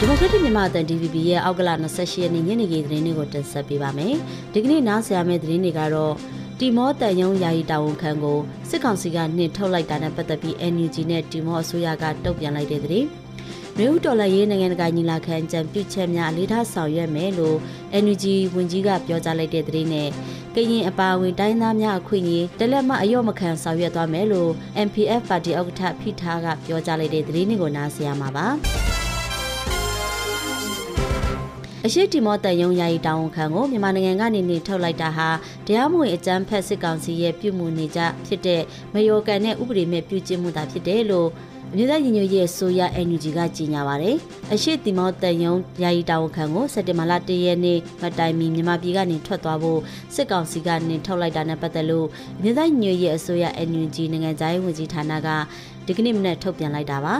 ဒီမိုကရက်တစ်မြန်မာအသံ DVB ရဲ့အောက်ကလ28ရက်နေ့ညနေခင်းသတင်းတွေကိုတင်ဆက်ပေးပါမယ်။ဒီကနေ့နားဆင်ရမယ့်သတင်းတွေကတော့တီမောတန်ယုံယာယီတာဝန်ခံကိုစစ်ကောင်စီကနှင်ထုတ်လိုက်တာနဲ့ပတ်သက်ပြီး NUG နဲ့တီမောအစိုးရကတုံ့ပြန်လိုက်တဲ့သတင်း။မြို့တော်လည်းရေးနိုင်ငံတကာညီလာခံကြံပြုချက်များအလေးထားဆောင်ရွက်မယ်လို့ NUG ဝန်ကြီးကပြောကြားလိုက်တဲ့သတင်းနဲ့ကရင်အပါအဝင်တိုင်းသားများအခွင့်အရေးတလက်မအယော့မခံဆောင်ရွက်သွားမယ်လို့ MPF ပါတီဥက္ကဋ္ဌဖိထားကပြောကြားလိုက်တဲ့သတင်းတွေကိုနားဆင်ရမှာပါ။ အရှိတီမောတန်ယုံယာယီတာဝန်ခံကိုမြန်မာနိုင်ငံကနေနေထုတ်လိုက်တာဟာတရားမဝင်အကြမ်းဖက်စစ်ကောင်စီရဲ့ပြုမှုနေကြဖြစ်တဲ့မယောကန်တဲ့ဥပဒေမဲ့ပြုကျင့်မှုတာဖြစ်တယ်လို့အမျိုးသားညီညွတ်ရေးဆိုရ NUG ကကြေညာပါတယ်။အရှိတီမောတန်ယုံယာယီတာဝန်ခံကိုစက်တင်ဘာလ၁ရက်နေ့မတိုင်မီမြန်မာပြည်ကနေထွက်သွားဖို့စစ်ကောင်စီကနေထုတ်လိုက်တာနဲ့ပတ်သက်လို့အမျိုးသားညီညွတ်ရေးအစိုးရ NUG နိုင်ငံသားရေးဝန်ကြီးဌာနက ဒီကနေ့မနေ့ထုတ်ပြန်လိုက်တာပါ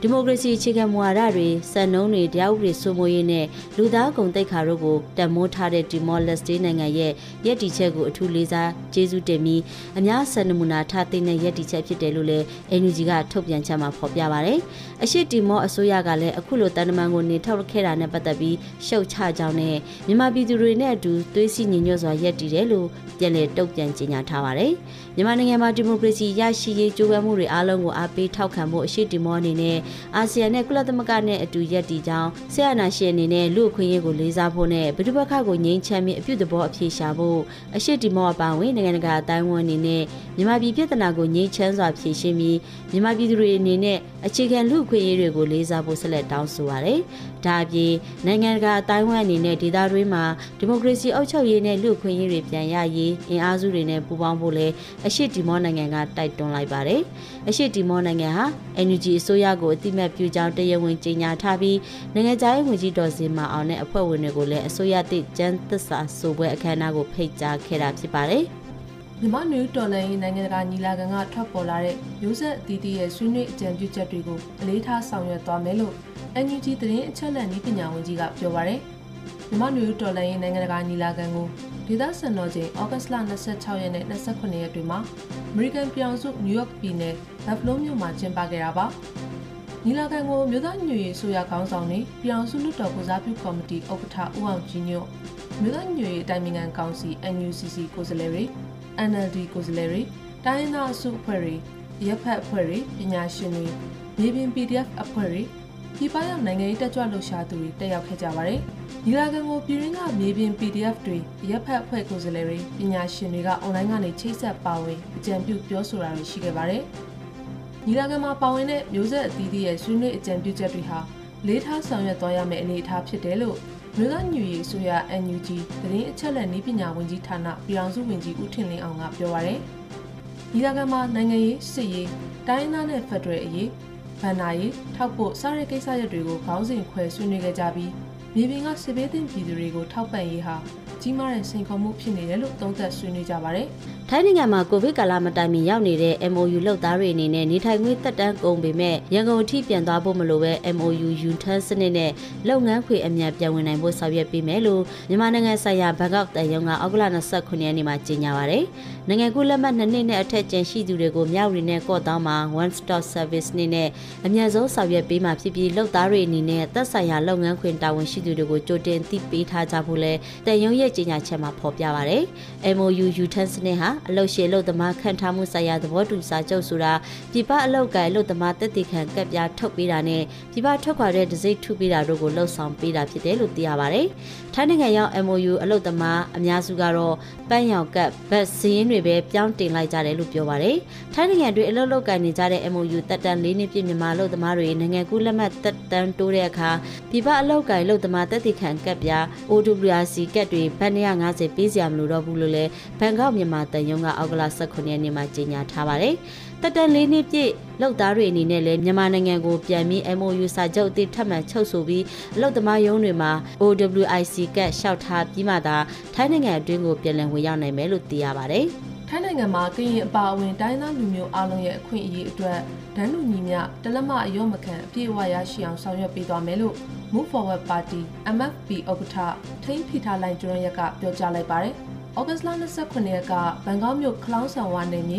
ဒီမိုကရေစီအခြေခံမူဝါဒတွေစံနှုန်းတွေတရားဥပဒေစိုးမိုးရေးနဲ့လူသားကုန်သိက္ခာတို့ကိုတံမိုးထားတဲ့ဒီမော်လက်စတေးနိုင်ငံရဲ့ရည်တည်ချက်ကိုအထူးလေးစားကျေးဇူးတင်ပြီးအများစံနမူနာထားသိတဲ့ရည်တည်ချက်ဖြစ်တယ်လို့လည်း NUG ကထုတ်ပြန်ချက်မှာဖော်ပြပါဗျ။အရှိတီမောအစိုးရကလည်းအခုလိုတန်တမန်ကိုနေထုတ်ခဲ့တာနဲ့ပတ်သက်ပြီးရှုတ်ချကြောင်းနဲ့မြန်မာပြည်သူတွေနဲ့အတူသွေးစည်းညီညွတ်စွာရည်တည်တယ်လို့ပြန်လည်တုံ့ပြန်ကြေညာထားပါတယ်။မြန်မာနိုင်ငံမှာဒီမိုကရေစီရရှိရေးကြိုးပမ်းမှုတွေအားလုံးကိုအားပေးထောက်ခံဖို့အရှိတီမောအနေနဲ့အာဆီယံနဲ့ကုလသမဂ္ဂနဲ့အတူရပ်တည်ကြောင်းဆရာနာရှင်အနေနဲ့လူအခွင့်အရေးကိုလေးစားဖို့နဲ့ဗိဓုဘခကိုငြိမ်းချမ်းပြီးအပြုသဘောအပြေရှာဖို့အရှိတီမောအပါအဝင်နိုင်ငံတကာအတိုင်းအဝန်အနေနဲ့မြန်မာပြည်ပြည်ထနာကိုငြိမ်းချမ်းစွာဖြေရှင်းပြီးမြန်မာပြည်သူတွေအနေနဲ့အခြေခံလူအခွင့်အရေးတွေကိုလေးစားဖို့ဆက်လက်တောင်းဆိုပါရယ်။ ဒါအပြင်နိုင်ငံတကာအတိုင်းအဝန်အနေနဲ့ဒေသတွင်းမှာဒီမိုကရေစီအုပ်ချုပ်ရေးနဲ့လူအခွင့်အရေးတွေပြန်ရရေးအင်အားစုတွေနဲ့ပူးပေါင်းဖို့လည်းအရှိတီမောနိုင်ငံကတိုက်တွန်းလိုက်ပါတယ်။အရှိတီမောနိုင်ငံဟာ NUG အစိုးရကိုအတိမတ်ပြုကြောင်းတရားဝင်ကြေညာထားပြီးနိုင်ငံခြားရေးဝန်ကြီးဒေါ်စင်မာအောင်နဲ့အဖွဲ့ဝင်တွေကိုလည်းအစိုးရသစ်ကျန်းသစ္စာဆိုပွဲအခမ်းအနားကိုဖိတ်ကြားခဲ့တာဖြစ်ပါတယ်။မြန်မာနယူးတော်လန်ရေးနိုင်ငံတကာညီလာခံကထွက်ပေါ်လာတဲ့မျိုးဆက်အသီးသီးရဲ့ဆွေးနွေးအကြံပြုချက်တွေကိုအလေးထားဆောင်ရွက်သွားမယ်လို့ NUG သတင်းအချက်အလက်နည်းပညာဝန်ကြီးကပြောပါရယ်။မြန်မာနယူးတော်လန်ရေးနိုင်ငံတကာညီလာခံကိုဒေသစံတော်ချိန်ဩဂတ်လ26ရက်နဲ့28ရက်တွေမှာအမေရိကန်ပြည်အောင်စုနယူးယောက်ပြည်နယ်ဘတ်ဖလိုးမြို့မှာကျင်းပခဲ့တာပါ။ညီလာခံကိုမြို့သားညွေရေးဆိုရခေါင်းဆောင်တွေပြည်အောင်စုလွှတ်တော်ကိုစားပြုကော်မတီဥက္ကဋ္ဌဦးအောင်ကြည်ညွတ်မြို့သားညွေရေးတိုင်ပင်ခံကောင်စီ NUCC ကိုယ်စားလှယ်တွေ NLD ကိုယ်စားလှယ်တွေတိုင်းရင်းသားအစုအဖွဲ့တွေရပ်ဖက်အဖွဲ့တွေပညာရှင်တွေမြေပြင် PDF အဖွဲ့တွေ ဒီပရောက်နိုင်ငံရေးတက်ကြွလှုပ်ရှားသူတွေတက်ရောက်ခဲ့ကြပါတယ်။ညီလာခံကိုပြည်ရင်းကမြေပြင် PDF တွေရပ်ဖက်အဖွဲ့ကိုယ်စားလှယ်တွေပညာရှင်တွေကအွန်လိုင်းကနေချိတ်ဆက်ပါဝင်အကြံပြုပြောဆိုတာတွေရှိခဲ့ပါတယ်။ညီလာခံမှာပါဝင်တဲ့မျိုးဆက်အသီးသီးရဲ့ဆွေးနွေးအကြံပြုချက်တွေဟာလေးထားဆောင်ရွက်သွားရမယ့်အနေအထားဖြစ်တယ်လို့မြို့သားညူရီဆိုရ NUG သတင်းအချက်အလက်နည်းပညာဝန်ကြီးဌာနပြည်အောင်စုဝန်ကြီးဦးထင်လင်းအောင်ကပြောပါရယ်။ညီလာခံမှာနိုင်ငံရေးစစ်ရေးတိုင်းသားနဲ့ဖက်ဒရယ်အရေး ဗန္နာရေးထောက်ဖို့စတဲ့ကိစ္စရပ်တွေကိုခေါင်းစဉ်ခွဲဆွေးနွေးခဲ့ကြပြီးမြေပြင်ကစစ်ဘေးသင့်ပြည်သူတွေကိုထောက်ပံ့ရေးဟာ ကြီးမားတဲ့စိန်ခေါ်မှုဖြစ်နေတယ်လို့သုံးသပ်ဆွေးနွေးကြပါတယ်။ထိုင်းနိုင်ငံမှာကိုဗစ်ကာလမတိုင်မီရောက်နေတဲ့ MOU လောက်သားတွေအနေနဲ့နေထိုင်ခွင့်တက်တန်းကုန်ပေမဲ့ရန်ကုန်အထိပြန်သွားဖို့မလိုပဲ MOU ယူထန်းစနစ်နဲ့လုပ်ငန်းခွေအမြန်ပြန်ဝင်နိုင်ဖို့ဆောင်ရွက်ပေးမယ်လို့မြန်မာနိုင်ငံဆိုင်ရာဘန်ကောက်တန်ယုံကအောက်ကလ29ရက်နေ့မှာကြေညာပါတယ်။နိုင်ငံကူးလက်မှတ်နှစ်နှစ်နဲ့အထက်ကျန်ရှိသူတွေကိုမြောက်ရီနဲ့ကော့တောင်းမှာ one stop service နဲ့နဲ့အမြန်ဆုံးဆောင်ရွက်ပေးမှာဖြစ်ပြီးလုပ်သားတွေအနေနဲ့သက်ဆိုင်ရာလုပ်ငန်းခွင်တာဝန်ရှိသူတွေကိုကြိုတင်သိပေးထားကြဖို့လဲတန်ယုံရဲ့ကြေညာချက်မှာဖော်ပြပါရတယ်။ MOU U10 စနစ်ဟာအလုတ်ရှည်အလုတ်သမားခန့်ထားမှုဆိုင်ရာသဘောတူစာချုပ်ဆိုတာပြည်ပအလုတ်ကဲအလုတ်သမားတက်တည်ခံကပ်ပြားထုတ်ပေးတာနဲ့ပြည်ပထွက်ခွာတဲ့ဒစိမ့်ထုပေးတာတို့ကိုလှုပ်ဆောင်ပေးတာဖြစ်တယ်လို့သိရပါတယ်။ထိုင်းနိုင်ငံရောက် MOU အလုတ်သမားအများစုကတော့ပန်းရောင်ကပ်ဗတ်စင်းတွေပဲပြောင်းတင်လိုက်ကြတယ်လို့ပြောပါတယ်။ထိုင်းနိုင်ငံတွင်အလုတ်လုတ်ကန်နေကြတဲ့ MOU တက်တန်၄နှစ်ပြည့်မြန်မာအလုတ်သမားတွေနိုင်ငံကူးလက်မှတ်တက်တန်တိုးတဲ့အခါပြည်ပအလုတ်ကဲအလုတ်သမားတက်တည်ခံကပ်ပြား OWRC ကပ်တွေဗတ်150ပေးစရာမလိုတော့ဘူးလို့လည်းဘန်ကောက်မြန်မာတန်ယုံကအောက်ကလ18ရက်နေ့မှာကြေညာထားပါတယ်။တက်တန်လေးနှစ်ပြည့်လောက်သားတွေအနေနဲ့လည်းမြန်မာနိုင်ငံကိုပြန်ပြီး MOU စာချုပ်အသစ်ထပ်မံချုပ်ဆိုပြီးအလုပ်သမားရုံးတွေမှာ OWIC ကတ်လျှောက်ထားပြီးမှသာထိုင်းနိုင်ငံအတွင်းကိုပြန်လည်ဝင်ရောက်နိုင်မယ်လို့သိရပါတယ်။ ထိုင်းနိုင်ငံမှာကရင်အပါအဝင်တိုင်းသားလူမျိုးအလုံးရဲ့အခွင့်အရေးအတွက်ဒန်းလူညီမျှတလက်မအယောမခံအပြည့်အဝရရှိအောင်ဆောင်ရွက်ပေးသွားမယ်လို့ Move Forward Party MFP ဥက္ကဋ္ဌထိန်းဖိထားလိုက်ကျွန်းရက်ကပြောကြားလိုက်ပါတယ်။။ဩဂတ်လ29ရက်ကဘန်ကောက်မြို့ခလောင်းဆောင်ဝါနယ်မြေ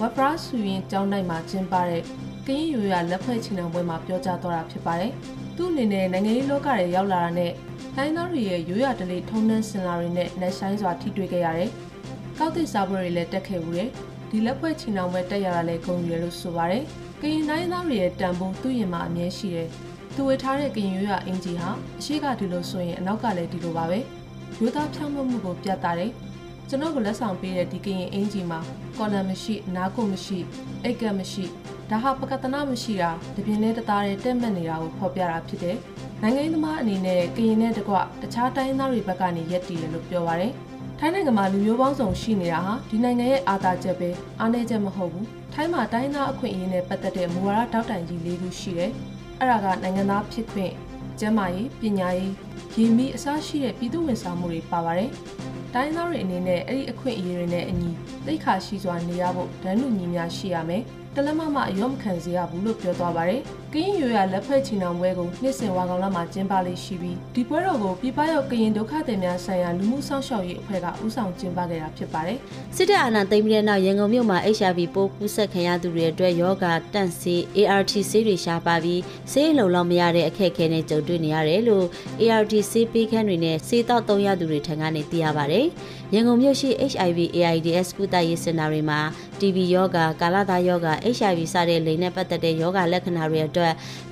ဝက်ဖရာဆူရင်ကျောင်းတိုင်းမှာကျင်းပတဲ့ကရင်ရိုးရလက်ဖွဲ့ချင်တဲ့ပွဲမှာပြောကြားသွားတာဖြစ်ပါတယ်။သူ့အနေနဲ့နိုင်ငံရေးလောကရဲ့ရောက်လာတာနဲ့တိုင်းသားတွေရဲ့ရိုးရတလေးထုံနှန်းစင်လာတွေနဲ့နှက်ဆိုင်စွာထိတွေ့ခဲ့ရတယ်။ ကောက်သစ်စားပွဲတွေလည်းတက်ခဲ့ဘူးတယ်။ဒီလက်ဖွဲ့ချင်အောင်ပဲတက်ရတာလည်းဂုဏ်ယူရလို့ဆိုပါတယ်။ကရင်တိုင်းသားတွေရဲ့တန်ဖိုးသူ့ရင်မှာအမြဲရှိတယ်။သူဝေထားတဲ့ကရင်ရိုးရအင်ဂျီဟာအရှိကဒီလိုဆိုရင်အနောက်ကလည်းဒီလိုပါပဲ။ရိုးသားဖြောင်းမှုမှုကိုပြသတယ်။ကျွန်တော်ကိုလက်ဆောင်ပေးတဲ့ဒီကရင်အင်ဂျီမှာကော်လမ်မရှိနားကိုမရှိအိတ်ကပ်မရှိဒါဟာပကတနာမရှိတာတပြင်းနဲ့တသားတဲ့တက်မှတ်နေတာကိုဖော်ပြတာဖြစ်တယ်။နိုင်ငံရေးသမားအနေနဲ့ကရင်နဲ့တကွတခြားတိုင်းသားတွေဘက်ကနေရက်တည်တယ်လို့ပြောပါရယ်။ ထိုင်းနိုင်ငံမှာလူမျိုးပေါင်းစုံရှိနေတာဟာဒီနိုင်ငံရဲ့အာသာချက်ပဲအားနည်းချက်မဟုတ်ဘူး။ထိုင်းမှာတိုင်းသားအခွင့်အရေးနဲ့ပတ်သက်တဲ့မူဝါဒတောက်တိုင်ကြီး၄ခုရှိတယ်။အဲ့ဒါကနိုင်ငံသားဖြစ်ခွင့်၊ကျန်းမာရေး၊ပညာရေး၊ရေမီအစရှိတဲ့ပြည်သူဝန်ဆောင်မှုတွေပါပါတယ်။တိုင်းသားတွေအနေနဲ့အဲ့ဒီအခွင့်အရေးတွေနဲ့အညီသိခါရှိစွာနေရဖို့ဒန်းလူညီများရှိရမယ်။တလက်မမအယောမခံစေရဘူးလို့ပြောသွားပါတယ်။ ကရင်ရိုရလက်ဖက်ချီနောင်ပွဲကိုနှစ်စဉ်ဝါကောင်လမှာကျင်းပလေးရှိပြီးဒီပွဲတော်ကိုပြပရောက်ကရင်ဒုက္ခသည်များဆိုင်ရာလူမှုဆောင်ရှောက်ရေးအဖွဲ့ကဦးဆောင်ကျင်းပခဲ့တာဖြစ်ပါတယ်စစ်တပ်အာဏာသိမ်းပြီးတဲ့နောက်ရန်ကုန်မြို့မှာ HIV ပိုးကူးစက်ခံရသူတွေအတွက်ယောဂတန့်ဆေး ART ဆေးတွေရှားပါပြီးဆေးလုံလောက်မရတဲ့အခက်အခဲနဲ့ကြုံတွေ့နေရတယ်လို့ ART ဆေးပေးခန်းတွေနဲ့ဆေးတောက်သုံးရသူတွေထံကနေသိရပါတယ်။ရန်ကုန်မြို့ရှိ HIV AIDS ကုသရေးစင်တာတွေမှာ TB ယောဂကာလသားယောဂ HIV စတဲ့လိန်နဲ့ပတ်သက်တဲ့ယောဂလက္ခဏာတွေအတွက်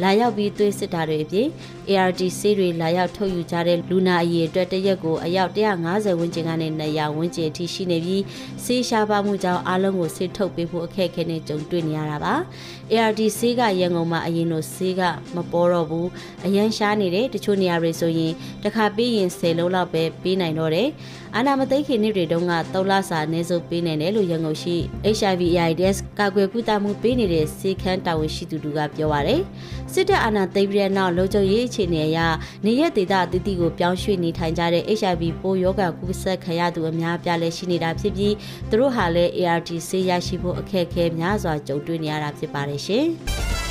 လာရောက်ပြီးသွေးစစ်တာတွေအပြင် ART ဆေးတွေလာရောက်ထုတ်ယူကြတဲ့လူနာအရေအတွက်တစ်ရက်ကိုအယောက်150ဝန်းကျင်ကနေ200ဝန်းကျင်အထိရှိနေပြီးဆေးရှားပါမှုကြောင့်အားလုံးကိုဆေးထုတ်ပေးဖို့အခက်အခဲနဲ့ကြုံတွေ့နေရတာပါ။ ART ဆေးကရန်ကုန်မှာအရင်လိုဆေးကမပေါ်တော့ဘူးအရန်ရှားနေတဲ့တချို့နေရာတွေဆိုရင်တစ်ခါပေးရင်10လုံးလောက်ပဲပေးနိုင်တော့တယ်။အာနာမသိခင်နှစ်တွေတုန်းက3လစာနေစုပ်ပေးနိုင်တယ်လို့ရန်ကုန်ရှိ HIV AIDS ကာကွယ်ကုသမှုပေးနေတဲ့ဆေးခန်းတာဝန်ရှိသူတို့ကပြောပါရယ်။စစ်တပ်အာဏာသိမ်းပြီးတဲ့နောက်လုံခြုံရေးအခြေအနေအရနေရက်ဒေသအသီးသီးကိုပြောင်းရွှေ့နေထိုင်ကြတဲ့ HIV ပိုးရောဂါကူးစက်ခံရသူအများအပြားလည်းရှိနေတာဖြစ်ပြီးသူတို့ဟာလည်း ART ဆေးရရှိဖို့အခက်အခဲများစွာကြုံတွေ့နေရတာဖြစ်ပါတယ်ရှင်။